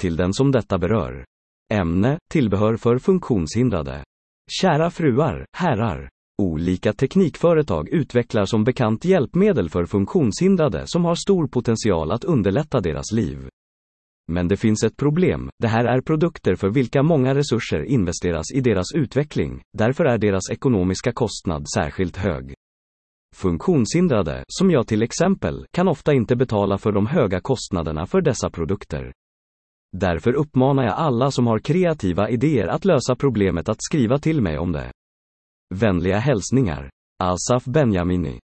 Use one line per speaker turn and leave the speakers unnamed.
till den som detta berör. Ämne, tillbehör för funktionshindrade. Kära fruar, herrar. Olika teknikföretag utvecklar som bekant hjälpmedel för funktionshindrade som har stor potential att underlätta deras liv. Men det finns ett problem, det här är produkter för vilka många resurser investeras i deras utveckling, därför är deras ekonomiska kostnad särskilt hög. Funktionshindrade, som jag till exempel, kan ofta inte betala för de höga kostnaderna för dessa produkter. Därför uppmanar jag alla som har kreativa idéer att lösa problemet att skriva till mig om det. Vänliga hälsningar. Asaf Benjamini